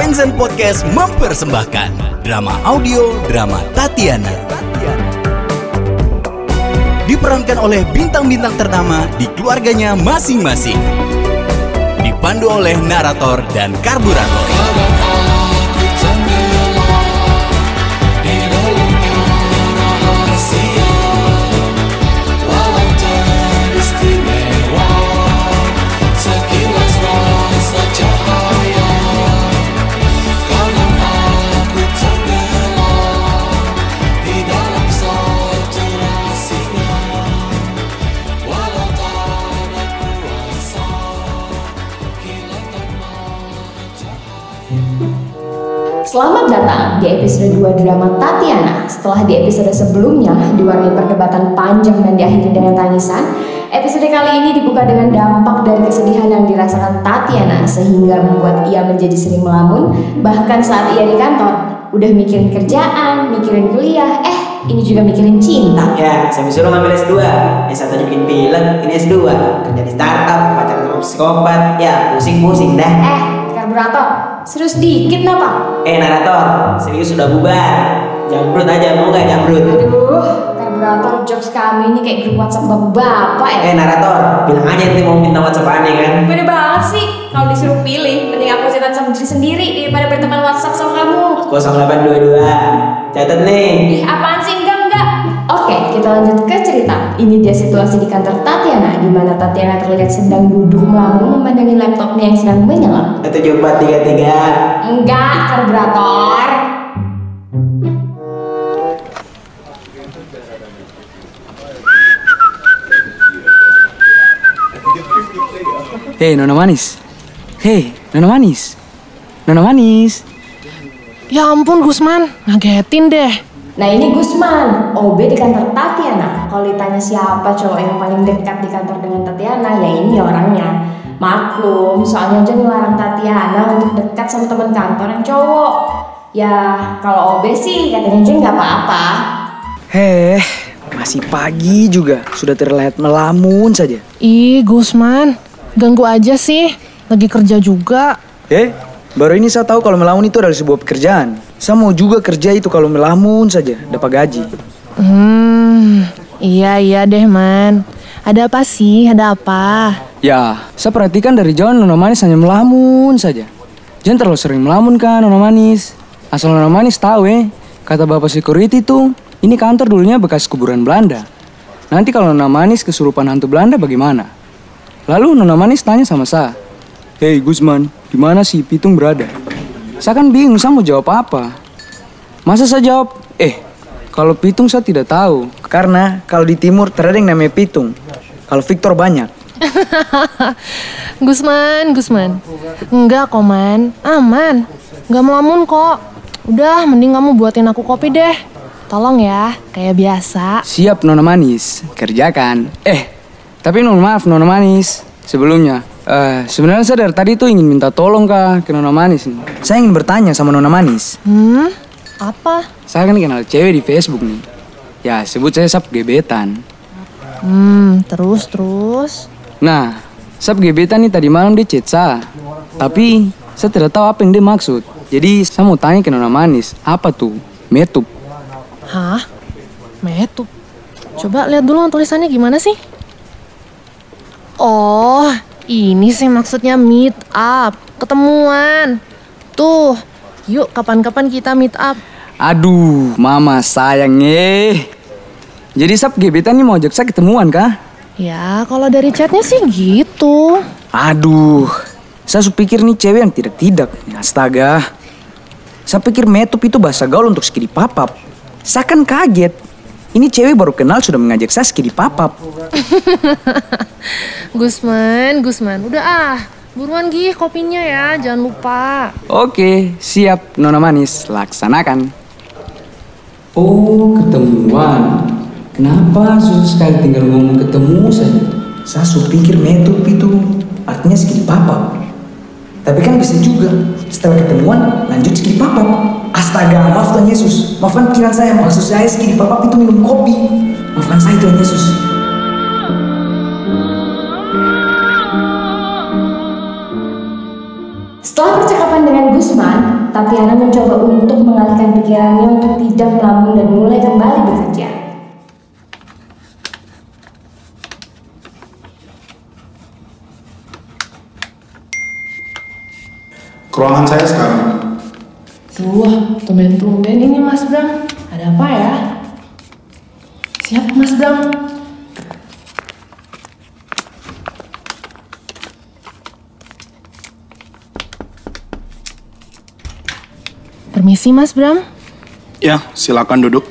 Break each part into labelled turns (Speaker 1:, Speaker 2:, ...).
Speaker 1: Fanzen Podcast mempersembahkan drama audio drama Tatiana. Diperankan oleh bintang-bintang ternama di keluarganya masing-masing. Dipandu oleh narator dan karburator.
Speaker 2: Selamat datang di episode 2 drama Tatiana. Setelah di episode sebelumnya diwarnai perdebatan panjang dan diakhiri dengan tangisan, episode kali ini dibuka dengan dampak dari kesedihan yang dirasakan Tatiana sehingga membuat ia menjadi sering melamun, bahkan saat ia di kantor. Udah mikirin kerjaan, mikirin kuliah, eh ini juga mikirin cinta.
Speaker 3: Ya, saya disuruh ngambil S2 S1 aja bikin film, ini S2 Kerja di startup, pacaran sama psikopat Ya, pusing-pusing dah
Speaker 2: Eh, karburator, serius dikit napa?
Speaker 3: Eh, narator, serius sudah bubar Jambrut aja, mau gak jambrut?
Speaker 2: Aduh, karburator jokes kami ini kayak grup WhatsApp bapak-bapak ya.
Speaker 3: Eh, narator, bilang aja nanti mau minta whatsapp aneh kan
Speaker 2: Beda banget sih. Kalau disuruh pilih, mending aku chatan sama diri sendiri daripada berteman WhatsApp sama kamu.
Speaker 3: 0822 Catat nih
Speaker 2: Ih, apaan kita lanjut ke cerita. Ini dia situasi di kantor Tatiana, di mana Tatiana terlihat sedang duduk melamun memandangi laptopnya yang sedang menyala.
Speaker 3: 7433
Speaker 2: Enggak, karburator.
Speaker 4: Hei Nona Manis Hei Nona Manis Nona Manis
Speaker 5: Ya ampun Gusman, ngagetin deh.
Speaker 2: Nah ini Gusman, OB di kantor Tatiana. Kalau ditanya siapa cowok yang paling dekat di kantor dengan Tatiana, ya ini orangnya. Maklum, soalnya aja ngelarang Tatiana untuk dekat sama teman kantor yang cowok. Ya, kalau OB sih katanya aja nggak apa-apa.
Speaker 4: Heh Masih pagi juga Sudah terlihat melamun saja
Speaker 5: Ih Gusman, ganggu aja sih. Lagi kerja juga.
Speaker 4: Eh Baru ini saya tahu kalau melamun itu adalah sebuah pekerjaan Saya mau juga kerja itu kalau melamun saja Dapat gaji
Speaker 5: Hmm, iya iya deh man. Ada apa sih? Ada apa?
Speaker 4: Ya Saya perhatikan dari jauh Nona Manis hanya melamun saja Jangan terlalu sering melamun kan Nona Manis Asal Nona Manis tahu eh Kata bapak security tuh Ini kantor dulunya bekas kuburan Belanda Nanti kalau Nona Manis kesurupan hantu Belanda bagaimana? Lalu Nona Manis tanya sama saya Hei Gusman, di mana si Pitung berada? Saya kan bingung, saya mau jawab apa? Masa saya jawab, eh, kalau Pitung saya tidak tahu. Karena kalau di timur terada yang namanya Pitung. Kalau Victor banyak.
Speaker 5: Gusman, Gusman. Enggak kok man, aman. Enggak melamun kok. Udah, mending kamu buatin aku kopi deh. Tolong ya, kayak biasa.
Speaker 4: Siap Nona Manis, kerjakan. Eh, tapi mohon maaf Nona Manis. Sebelumnya, eh, sebenarnya saya dari tadi tuh ingin minta tolong kah ke Nona Manis nih. Saya ingin bertanya sama Nona Manis.
Speaker 5: Hmm, apa?
Speaker 4: Saya kan kenal cewek di Facebook nih. Ya, sebut saya Sap Gebetan.
Speaker 5: Hmm, terus terus.
Speaker 4: Nah, Sap Gebetan nih tadi malam dia chat saya. Tapi, saya tidak tahu apa yang dia maksud. Jadi, saya mau tanya ke Nona Manis, apa tuh? Metup.
Speaker 5: Hah? Metup. Coba lihat dulu tulisannya gimana sih? Oh, ini sih maksudnya meet up, ketemuan. Tuh, yuk kapan-kapan kita meet up.
Speaker 4: Aduh, mama sayang eh. Jadi Sap Gebetan nih mau ajak saya ketemuan kah?
Speaker 5: Ya, kalau dari chatnya sih gitu.
Speaker 4: Aduh, saya pikir nih cewek yang tidak-tidak. Astaga. Saya pikir metup itu bahasa gaul untuk skidi papap. Saya kan kaget. Ini cewek baru kenal sudah mengajak saya skidi papap.
Speaker 5: Gusman, Gusman, udah ah. Buruan gih kopinya ya, jangan lupa.
Speaker 4: Oke, siap Nona Manis, laksanakan. Oh, ketemuan. Kenapa susah sekali tinggal ngomong ketemu saja? Saya su pikir metup itu artinya skidi papap. Tapi kan bisa juga setelah ketemuan lanjut skidi papap. Astaga, maaf Tuhan Yesus. Maafkan pikiran saya, maksud saya skidi papap itu minum kopi. Maafkan saya Tuhan Yesus.
Speaker 2: Setelah percakapan dengan Gusman, Tatiana mencoba untuk mengalihkan pikirannya untuk tidak melambung dan mulai kembali bekerja.
Speaker 6: Ke ruangan saya
Speaker 5: tumben-tumben ini Mas Bram. Ada apa ya? Siap Mas Bram. Permisi Mas Bram.
Speaker 6: Ya, silakan duduk.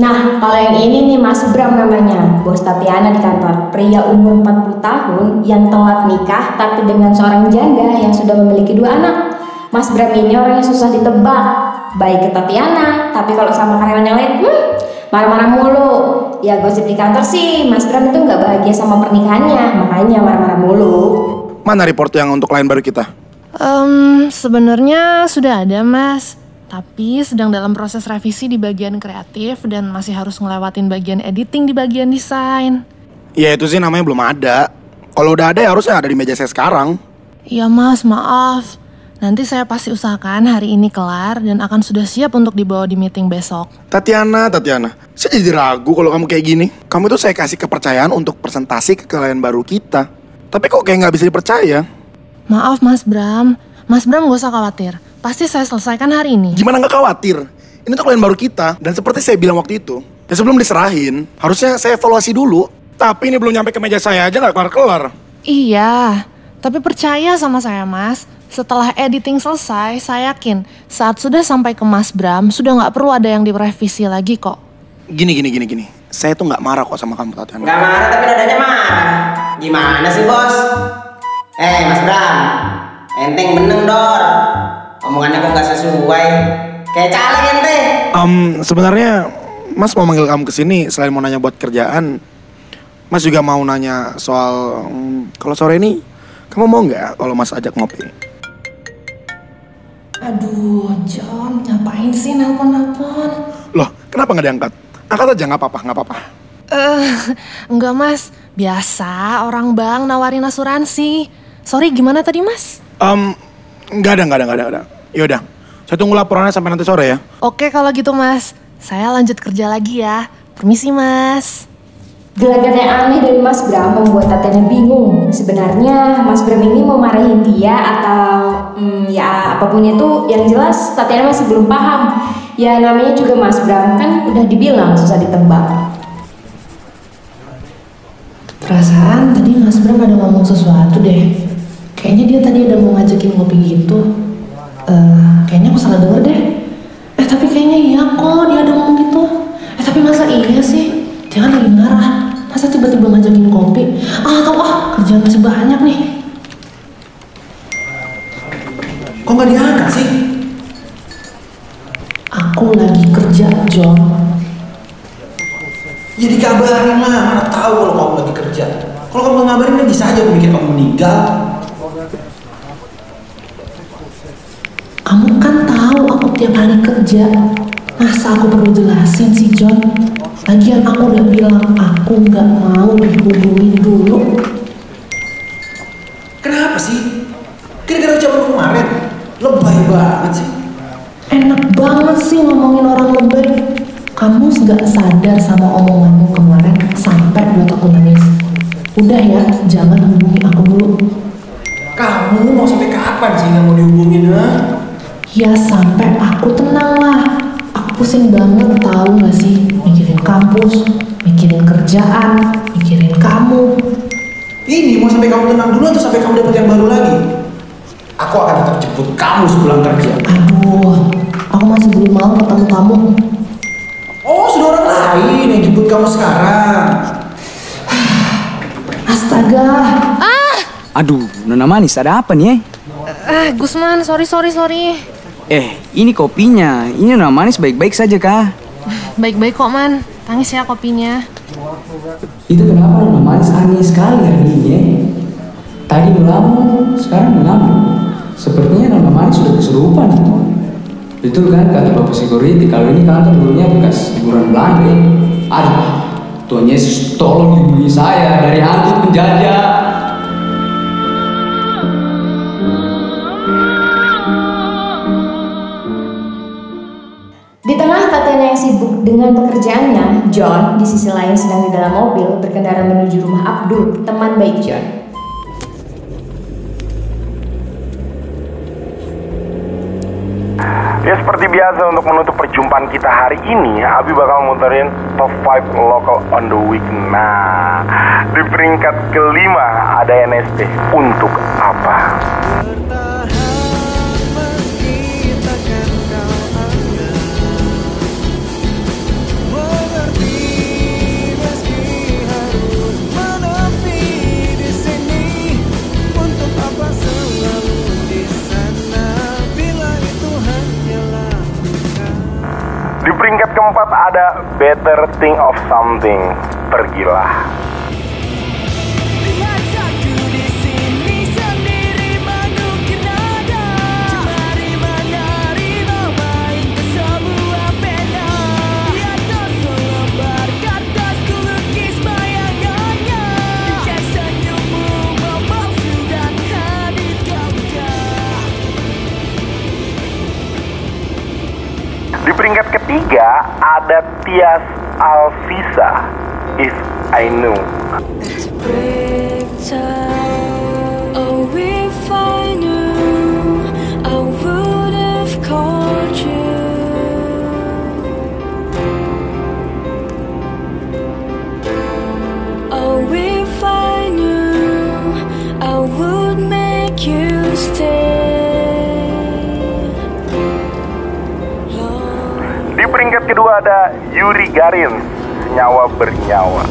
Speaker 2: Nah, kalau yang ini nih Mas Bram namanya, bos Tatiana di kantor. Pria umur 40 tahun yang telat nikah tapi dengan seorang janda yang sudah memiliki dua anak. Mas Bram ini orangnya susah ditebak. Baik ke Tatiana, tapi kalau sama karyawan yang lain, hmm, marah-marah mulu. Ya gosip di kantor sih, Mas Bram itu nggak bahagia sama pernikahannya, makanya marah-marah mulu.
Speaker 6: Mana report yang untuk klien baru kita?
Speaker 5: Em, sebenarnya sudah ada Mas. Tapi sedang dalam proses revisi di bagian kreatif dan masih harus ngelewatin bagian editing di bagian desain.
Speaker 6: Ya itu sih namanya belum ada. Kalau udah ada ya harusnya ada di meja saya sekarang.
Speaker 5: Iya mas, maaf. Nanti saya pasti usahakan hari ini kelar dan akan sudah siap untuk dibawa di meeting besok.
Speaker 6: Tatiana, Tatiana, saya jadi ragu kalau kamu kayak gini. Kamu tuh saya kasih kepercayaan untuk presentasi ke klien baru kita. Tapi kok kayak nggak bisa dipercaya?
Speaker 5: Maaf mas Bram, mas Bram gak usah khawatir. Pasti saya selesaikan hari ini.
Speaker 6: Gimana nggak khawatir? Ini tuh klien baru kita. Dan seperti saya bilang waktu itu, ya sebelum diserahin, harusnya saya evaluasi dulu. Tapi ini belum nyampe ke meja saya aja nggak kelar-kelar.
Speaker 5: Iya, tapi percaya sama saya mas. Setelah editing selesai, saya yakin saat sudah sampai ke Mas Bram, sudah nggak perlu ada yang direvisi lagi kok.
Speaker 6: Gini, gini, gini, gini. Saya tuh nggak marah kok sama kamu, Tatiana.
Speaker 3: Nggak marah tapi nadanya marah. Gimana sih bos? Eh Mas Bram, enteng beneng dor. Omongannya kok nggak sesuai. Kayak caleg ente.
Speaker 6: Em, sebenarnya Mas mau manggil kamu ke sini selain mau nanya buat kerjaan, Mas juga mau nanya soal mm, kalau sore ini kamu mau nggak kalau Mas ajak ngopi?
Speaker 5: Aduh, John, ngapain sih nelpon-nelpon?
Speaker 6: Loh, kenapa nggak diangkat? Angkat aja nggak apa-apa, nggak apa-apa.
Speaker 5: Eh, enggak mas, biasa orang bank nawarin asuransi. Sorry, gimana tadi mas?
Speaker 6: Em, nggak ada, nggak ada, nggak ada, nggak ada. Yaudah, saya tunggu laporannya sampai nanti sore ya.
Speaker 5: Oke kalau gitu mas, saya lanjut kerja lagi ya. Permisi mas.
Speaker 2: Gelagat yang aneh dari Mas Bram membuat Tatiana bingung. Sebenarnya Mas Bram ini mau marahin dia atau hmm, ya apa pun itu yang jelas Tatiana masih belum paham. Ya namanya juga Mas Bram kan udah dibilang susah ditebak.
Speaker 5: Perasaan tadi mas Bram ada ngomong sesuatu deh. Kayaknya dia tadi ada mau ngajakin ngopi gitu. Eh, kayaknya aku salah denger deh. Eh tapi kayaknya iya kok dia ada ngomong gitu. Eh tapi masa iya sih? Jangan lagi marah. Masa tiba-tiba ngajakin kopi? Ah tau ah kerjaan masih banyak nih.
Speaker 7: Kok nggak diangkat sih?
Speaker 5: Aku lagi kerja John.
Speaker 7: Ya dikabarin lah, mana tahu kalau kamu lagi kerja. Kalau kamu ngabarin kan bisa aja aku mikir kamu meninggal.
Speaker 5: Kamu kan tahu aku tiap hari kerja. Masa aku perlu jelasin sih John? Lagian aku udah bilang aku nggak mau dihubungin dulu.
Speaker 7: Kenapa sih? Gara-gara ucapan kemarin, lebay banget sih.
Speaker 5: Enak banget sih ngomongin orang lebay. Kamu nggak sadar sama omonganmu kemarin sampai buat aku nangis. Udah ya, jangan hubungi aku dulu.
Speaker 7: Kamu mau sampai kapan sih nggak mau dihubungin, ha?
Speaker 5: Ya sampai aku tenang lah. Aku pusing banget tahu nggak sih mikirin kampus, mikirin kerjaan, mikirin kamu.
Speaker 7: Ini mau sampai kamu tenang dulu atau sampai kamu dapat yang baru lagi? Aku akan tetap jemput kamu sepulang kerja.
Speaker 5: Aduh, aku masih belum mau ketemu kamu.
Speaker 7: Oh, sudah orang lain yang jemput kamu sekarang.
Speaker 5: Astaga.
Speaker 4: Aduh, Nona Manis, ada apa nih? eh?
Speaker 5: Eh, Gusman, sorry, sorry, sorry.
Speaker 4: Eh, ini kopinya. Ini Nona Manis baik-baik saja kah?
Speaker 5: Baik-baik kok, Man. Tangis ya kopinya.
Speaker 4: Itu kenapa Nona Manis aneh sekali hari ini ya? Tadi melamun, sekarang melamun. Sepertinya Nona Manis sudah kesurupan itu. Betul kan kata Bapak Security, kalau ini kantor dulunya bekas hiburan Belanda ya? Aduh, Tuhan Yesus tolong lindungi saya dari hantu penjajah.
Speaker 2: Sibuk dengan pekerjaannya, John di sisi lain sedang di dalam mobil berkendara menuju rumah Abdul, teman baik John.
Speaker 8: Ya seperti biasa untuk menutup perjumpaan kita hari ini Abi bakal muterin top 5 local on the week Nah di peringkat kelima ada NST Untuk apa? Keempat ada Better Think of Something. Pergilah ketiga ada Tias Alvisa
Speaker 9: oh, If I Knew oh, If I knew I would make you stay.
Speaker 8: Kedua ada Yuri Garin Senyawa Bernyawa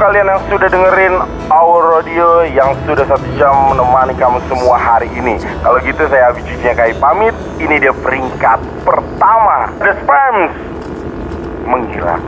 Speaker 8: kalian yang sudah dengerin Our Radio yang sudah satu jam menemani kamu semua hari ini. Kalau gitu saya Abi Cucinya Kai pamit. Ini dia peringkat pertama. The Spams menghilang,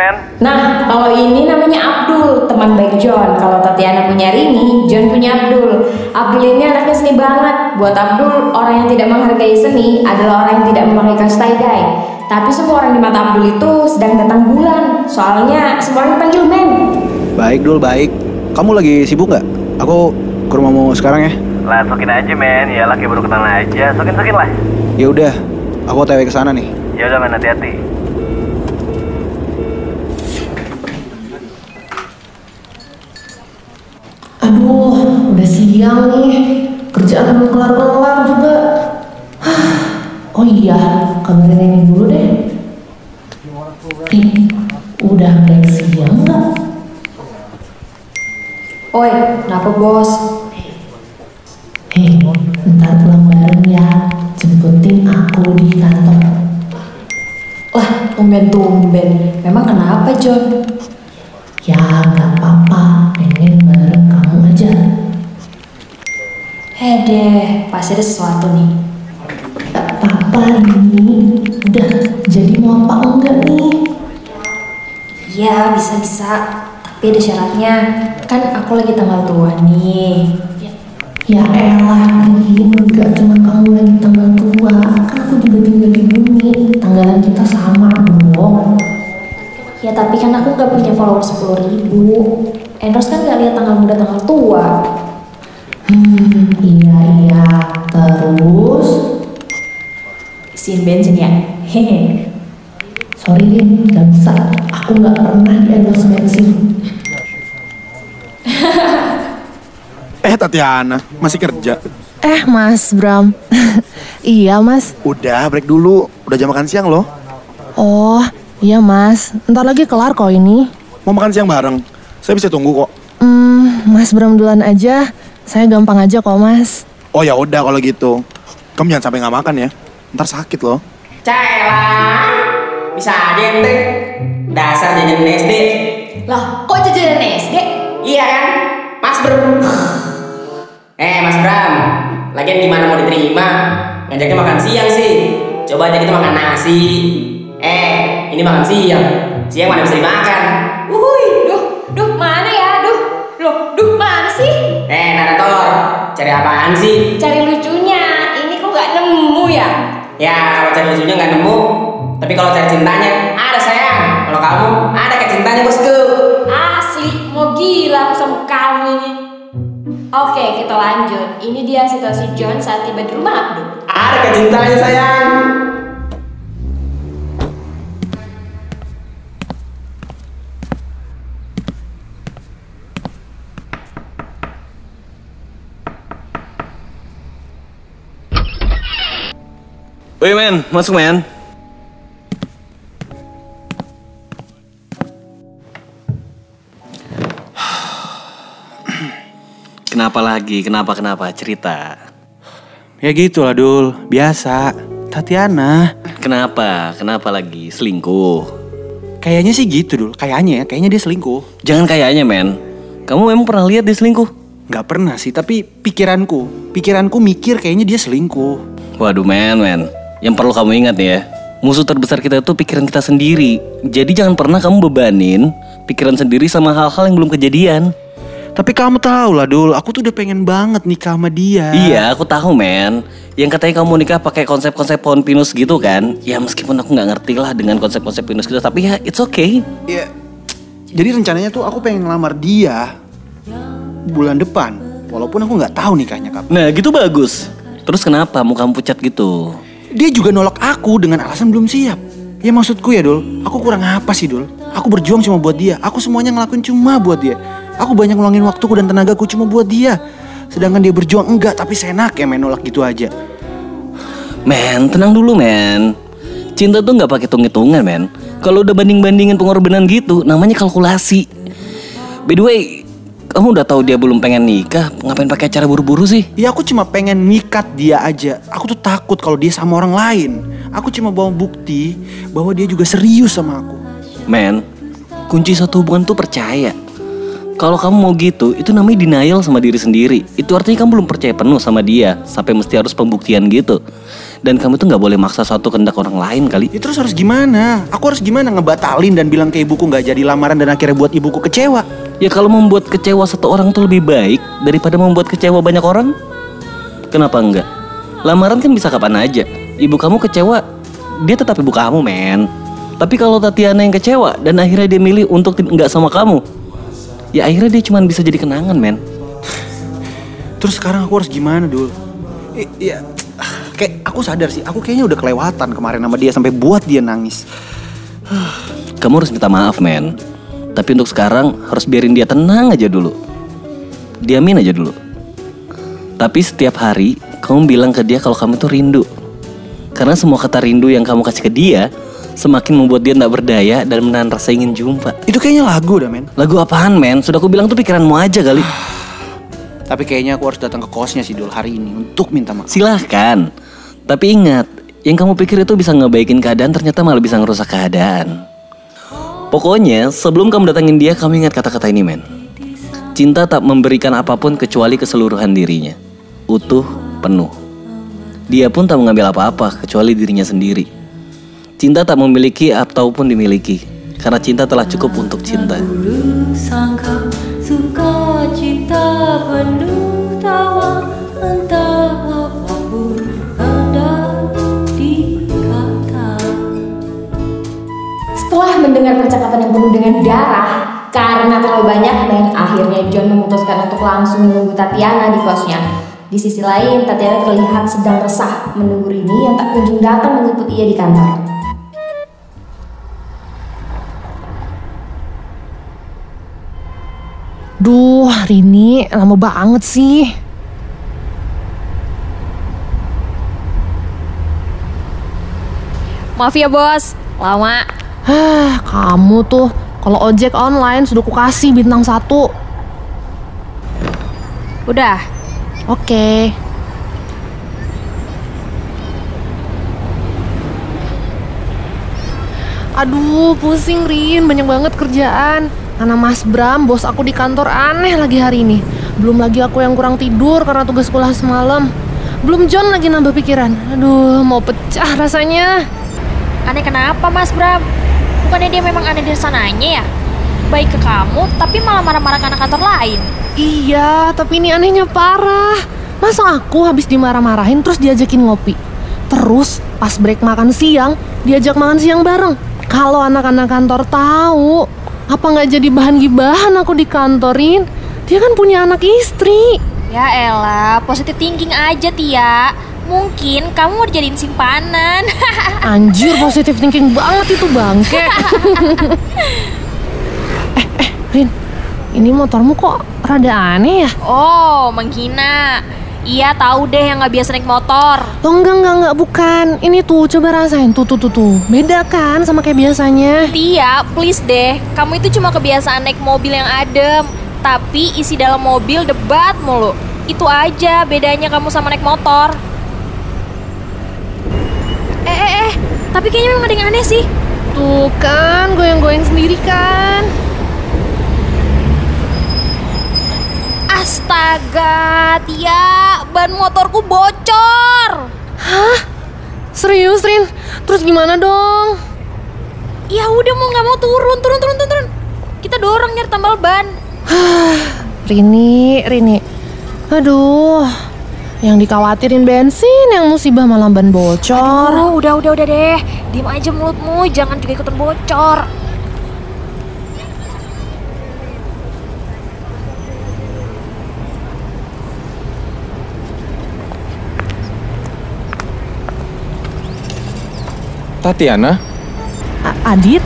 Speaker 8: man?
Speaker 2: Nah, kalau ini namanya Abdul, teman baik John. Kalau Tatiana punya Rini, John punya Abdul. Abdul ini anaknya seni banget. Buat Abdul, orang yang tidak menghargai seni adalah orang yang tidak memakai kaos tie dye. Tapi semua orang di mata Abdul itu sedang datang bulan. Soalnya semua orang dipanggil men.
Speaker 7: Baik Dul, baik. Kamu lagi sibuk nggak? Aku ke rumahmu sekarang ya.
Speaker 8: Lah, sokin aja men. Ya laki baru kenal aja. Sokin-sokin lah.
Speaker 7: Ya udah, aku TW ke sana nih.
Speaker 8: Ya udah men, hati-hati.
Speaker 5: Siang nih. Kerjaan belum kelar-kelar juga. Hah. Oh iya, kabarin ini dulu deh. Ih, udah break siang nggak?
Speaker 2: Oi, kenapa bos?
Speaker 5: Hei, ntar pulang bareng ya. Jemputin aku di kantor.
Speaker 2: Lah, tumben-tumben. Memang kenapa John?
Speaker 5: Ya, nggak apa-apa.
Speaker 2: Eh deh, pasti ada sesuatu nih.
Speaker 5: Tak apa-apa ini, udah jadi mau apa enggak nih?
Speaker 2: Ya bisa-bisa. Tapi ada syaratnya, kan aku lagi tanggal tua nih.
Speaker 5: Ya, ya elah, Rin, gak cuma kamu lagi tanggal tua, kan aku juga tinggal di bumi, tanggalan kita sama dong.
Speaker 2: Ya tapi kan aku gak punya followers 10 ribu, Endorse kan gak lihat tanggal muda tanggal tua, Isiin bensin ya. Hehe.
Speaker 5: sorry Rin, gak bisa. Aku nggak pernah di endorse bensin.
Speaker 6: Eh Tatiana, masih kerja?
Speaker 5: Eh Mas Bram, iya Mas.
Speaker 6: Udah, break dulu. Udah jam makan siang loh.
Speaker 5: Oh, iya Mas. Ntar lagi kelar kok ini.
Speaker 6: Mau makan siang bareng? Saya bisa tunggu kok.
Speaker 5: Hmm, Mas Bram duluan aja. Saya gampang aja kok Mas.
Speaker 6: Oh ya udah kalau gitu. Kamu jangan sampai nggak makan ya. Ntar sakit loh.
Speaker 3: Cela, bisa aja ente. Dasar jajan SD.
Speaker 2: Lah, kok jajanan SD?
Speaker 3: Iya kan, Mas Bram. eh Mas Bram, lagian gimana mau diterima? Ngajaknya makan siang sih. Coba aja kita makan nasi. Eh, ini makan siang. Siang mana bisa dimakan? Uhuy.
Speaker 2: Duh, duh mana ya? Duh, loh, duh mana sih?
Speaker 3: Eh, narator, cari apaan sih?
Speaker 2: Cari lucunya. Ini kok nggak nemu ya?
Speaker 3: Ya, kalau cari lucunya nggak nemu. Tapi kalau cari cintanya, ada sayang. Kalau kamu, ada kayak cintanya bosku.
Speaker 2: Asli, mau gila aku sama kamu ini. Oke, kita lanjut. Ini dia situasi John saat tiba di rumah Abdul.
Speaker 3: Ada kayak cintanya sayang.
Speaker 10: Woi men, masuk men. Kenapa lagi? Kenapa kenapa? Cerita.
Speaker 7: Ya gitu lah Dul, biasa. Tatiana.
Speaker 10: Kenapa? Kenapa lagi? Selingkuh.
Speaker 7: Kayaknya sih gitu Dul, kayaknya ya, kayaknya dia selingkuh.
Speaker 10: Jangan kayaknya men. Kamu memang pernah lihat dia selingkuh?
Speaker 7: Gak pernah sih, tapi pikiranku, pikiranku mikir kayaknya dia selingkuh.
Speaker 10: Waduh men, men. Yang perlu kamu ingat nih ya. Musuh terbesar kita itu pikiran kita sendiri. Jadi jangan pernah kamu bebanin pikiran sendiri sama hal-hal yang belum kejadian.
Speaker 7: Tapi kamu tahu lah Dul, aku tuh udah pengen banget nikah sama dia.
Speaker 10: Iya, aku tahu men. Yang katanya kamu nikah pakai konsep-konsep pohon pinus gitu kan? Ya meskipun aku nggak ngerti lah dengan konsep-konsep pinus gitu, tapi ya it's okay.
Speaker 7: Iya. Jadi rencananya tuh aku pengen ngelamar dia bulan depan. Walaupun aku nggak tahu nikahnya kapan.
Speaker 10: Nah gitu bagus. Terus kenapa mau kamu pucat gitu?
Speaker 7: Dia juga nolak aku dengan alasan belum siap. Ya maksudku ya Dul, aku kurang apa sih Dul? Aku berjuang cuma buat dia. Aku semuanya ngelakuin cuma buat dia. Aku banyak ngeluangin waktuku dan tenagaku cuma buat dia. Sedangkan dia berjuang enggak, tapi senak ya main nolak gitu aja.
Speaker 10: Men, tenang dulu men. Cinta tuh nggak pakai hitung-hitungan men. Kalau udah banding-bandingin pengorbanan gitu, namanya kalkulasi. By the way, kamu udah tahu dia belum pengen nikah, ngapain pakai acara buru-buru sih?
Speaker 7: Ya aku cuma pengen nikat dia aja. Aku tuh takut kalau dia sama orang lain. Aku cuma bawa bukti bahwa dia juga serius sama aku.
Speaker 10: Men, kunci suatu hubungan tuh percaya. Kalau kamu mau gitu, itu namanya denial sama diri sendiri. Itu artinya kamu belum percaya penuh sama dia, sampai mesti harus pembuktian gitu. Dan kamu tuh nggak boleh maksa suatu kehendak orang lain kali.
Speaker 7: Ya terus harus gimana? Aku harus gimana ngebatalin dan bilang ke ibuku nggak jadi lamaran dan akhirnya buat ibuku kecewa?
Speaker 10: Ya kalau membuat kecewa satu orang tuh lebih baik daripada membuat kecewa banyak orang. Kenapa enggak? Lamaran kan bisa kapan aja. Ibu kamu kecewa, dia tetap ibu kamu, men. Tapi kalau Tatiana yang kecewa dan akhirnya dia milih untuk enggak sama kamu, ya akhirnya dia cuma bisa jadi kenangan, men.
Speaker 7: Terus sekarang aku harus gimana dul? Iya, kayak aku sadar sih, aku kayaknya udah kelewatan kemarin sama dia sampai buat dia nangis.
Speaker 10: Kamu harus minta maaf, men. Tapi untuk sekarang harus biarin dia tenang aja dulu. Diamin aja dulu. Tapi setiap hari kamu bilang ke dia kalau kamu tuh rindu. Karena semua kata rindu yang kamu kasih ke dia semakin membuat dia tidak berdaya dan menahan rasa ingin jumpa.
Speaker 7: Itu kayaknya lagu dah men.
Speaker 10: Lagu apaan, men? Sudah aku bilang tuh pikiranmu aja kali.
Speaker 7: Tapi kayaknya aku harus datang ke kosnya sih dul hari ini untuk minta maaf.
Speaker 10: Silahkan. Tapi ingat, yang kamu pikir itu bisa ngebaikin keadaan ternyata malah bisa ngerusak keadaan. Pokoknya, sebelum kamu datangin dia, kamu ingat kata-kata ini, men. Cinta tak memberikan apa pun kecuali keseluruhan dirinya. Utuh, penuh. Dia pun tak mengambil apa-apa kecuali dirinya sendiri. Cinta tak memiliki ataupun dimiliki. Karena cinta telah cukup untuk cinta.
Speaker 11: Sangka sukacita penuh
Speaker 2: mendengar percakapan yang penuh dengan darah karena terlalu banyak dan akhirnya John memutuskan untuk langsung menunggu Tatiana di kosnya. Di sisi lain, Tatiana terlihat sedang resah menunggu Rini yang tak kunjung datang menjemput ia di kantor.
Speaker 5: Duh, Rini, lama banget sih.
Speaker 12: Maaf ya bos, lama.
Speaker 5: Hah, kamu tuh kalau ojek online sudah kukasih bintang satu.
Speaker 12: Udah,
Speaker 5: Oke. Aduh, pusing Rin, banyak banget kerjaan. Karena Mas Bram, bos aku di kantor aneh lagi hari ini. Belum lagi aku yang kurang tidur karena tugas sekolah semalam. Belum John lagi nambah pikiran. Aduh, mau pecah rasanya.
Speaker 12: aneh kenapa Mas Bram? Bukannya dia memang aneh dari sananya ya? Baik ke kamu, tapi malah marah-marah ke anak kantor lain.
Speaker 5: Iya, tapi ini anehnya parah. Masa aku habis dimarah-marahin terus diajakin ngopi? Terus pas break makan siang, diajak makan siang bareng. Kalau anak-anak kantor tahu, apa nggak jadi bahan gibahan aku di kantorin? Dia kan punya anak istri.
Speaker 12: Ya elah, positif thinking aja Tia. Mungkin kamu mau dijadiin simpanan.
Speaker 5: Anjir, positif thinking banget itu bangke. eh, eh, Rin, ini motormu kok rada aneh ya?
Speaker 12: oh, menghina. Iya tahu deh yang nggak biasa naik motor.
Speaker 5: Oh enggak, enggak, enggak, bukan. Ini tuh, coba rasain. Tuh, tuh, tuh, tuh. Beda kan sama kayak biasanya.
Speaker 12: Tia, please deh. Kamu itu cuma kebiasaan naik mobil yang adem. Tapi isi dalam mobil debat mulu. Itu aja bedanya kamu sama naik motor. Eh, eh. Tapi kayaknya memang ada yang aneh sih.
Speaker 5: Tuh kan, goyang-goyang sendiri kan.
Speaker 12: Astaga, Tia, ban motorku bocor.
Speaker 5: Hah? Serius, Rin? Terus gimana dong?
Speaker 12: Ya udah mau nggak mau turun, turun, turun, turun, turun. Kita dorong nyari tambal ban.
Speaker 5: Rini, Rini. Aduh, yang dikhawatirin bensin, yang musibah malah ban bocor.
Speaker 12: Aduh, udah, udah, udah deh. Diam aja mulutmu, jangan juga ikutan bocor.
Speaker 13: Tatiana,
Speaker 5: A- Adit,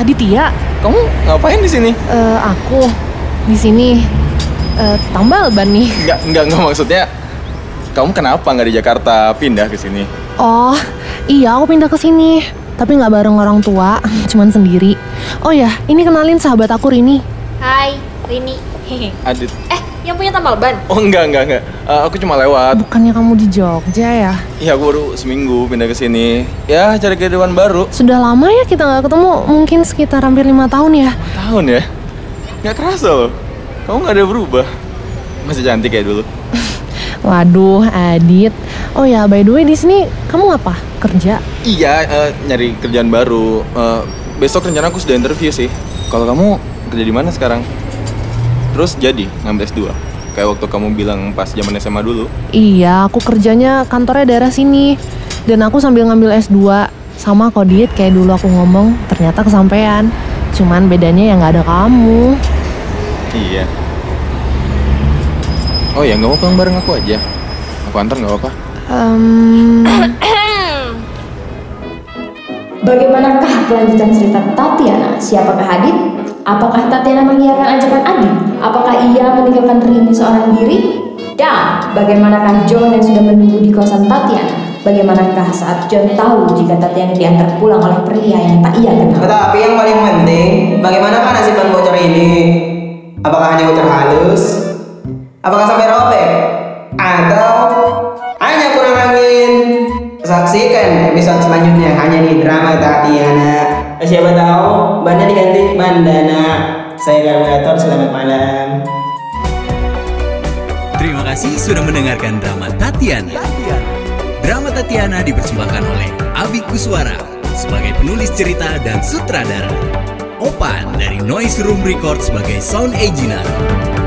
Speaker 5: Aditya,
Speaker 13: kamu ngapain di sini?
Speaker 5: eh, aku di sini eh, tambal ban nih.
Speaker 13: Enggak, enggak, enggak maksudnya. Kamu kenapa nggak di Jakarta pindah ke sini?
Speaker 5: Oh, iya aku pindah ke sini. Tapi nggak bareng orang tua, cuman sendiri. Oh ya, ini kenalin sahabat aku Rini.
Speaker 12: Hai, Rini. Hehe.
Speaker 13: Adit.
Speaker 12: Eh, yang punya tambal ban?
Speaker 13: Oh enggak, enggak, enggak. Eh, aku cuma lewat.
Speaker 5: Bukannya kamu di Jogja ya?
Speaker 13: Iya, aku baru seminggu pindah ke sini. Ya, cari kehidupan baru.
Speaker 5: Sudah lama ya kita nggak ketemu, mungkin sekitar hampir lima tahun ya.
Speaker 13: Tahun ya? Nggak kerasa loh. Kamu nggak ada berubah. Masih cantik kayak dulu.
Speaker 5: Waduh, Adit. Oh ya, by the way di sini kamu apa? Kerja?
Speaker 13: Iya, eh, nyari kerjaan baru. Eh, besok rencana aku sudah interview sih. Kalau kamu kerja di mana sekarang? Terus jadi ngambil S2? Kayak waktu kamu bilang pas zaman SMA dulu.
Speaker 5: Iya, aku kerjanya kantornya daerah sini. Dan aku sambil ngambil S2. Sama kok Dit, kayak dulu aku ngomong, ternyata kesampaian. Cuman bedanya ya nggak ada kamu.
Speaker 13: Iya. Oh ya, nggak mau pulang bareng aku aja. Aku antar nggak apa-apa.
Speaker 5: Em,
Speaker 2: Bagaimanakah kelanjutan cerita Tatiana? Siapakah Adit? Apakah Tatiana mengiyakan ajakan Adit? Apakah ia meninggalkan Rini seorang diri? Dan bagaimanakah John yang sudah menunggu di kosan Tatiana? Bagaimanakah saat John tahu jika Tatiana diantar pulang oleh pria yang tak ia kenal?
Speaker 3: Tetapi yang paling penting, bagaimana nasib ban bocor ini? Apakah hanya bocor halus? Apakah sampai robek? Atau hanya kurang angin? Saksikan episode selanjutnya hanya di drama Tatiana. Eh, Siapa tahu bannya diganti bandana. Saya kalkulator, selamat malam.
Speaker 1: Terima kasih sudah mendengarkan drama Tatiana. Drama Tatiana dipersembahkan oleh Abi Kuswara sebagai penulis cerita dan sutradara. Opan dari Noise Room Record sebagai sound engineer.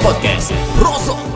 Speaker 9: Podcast Rosok.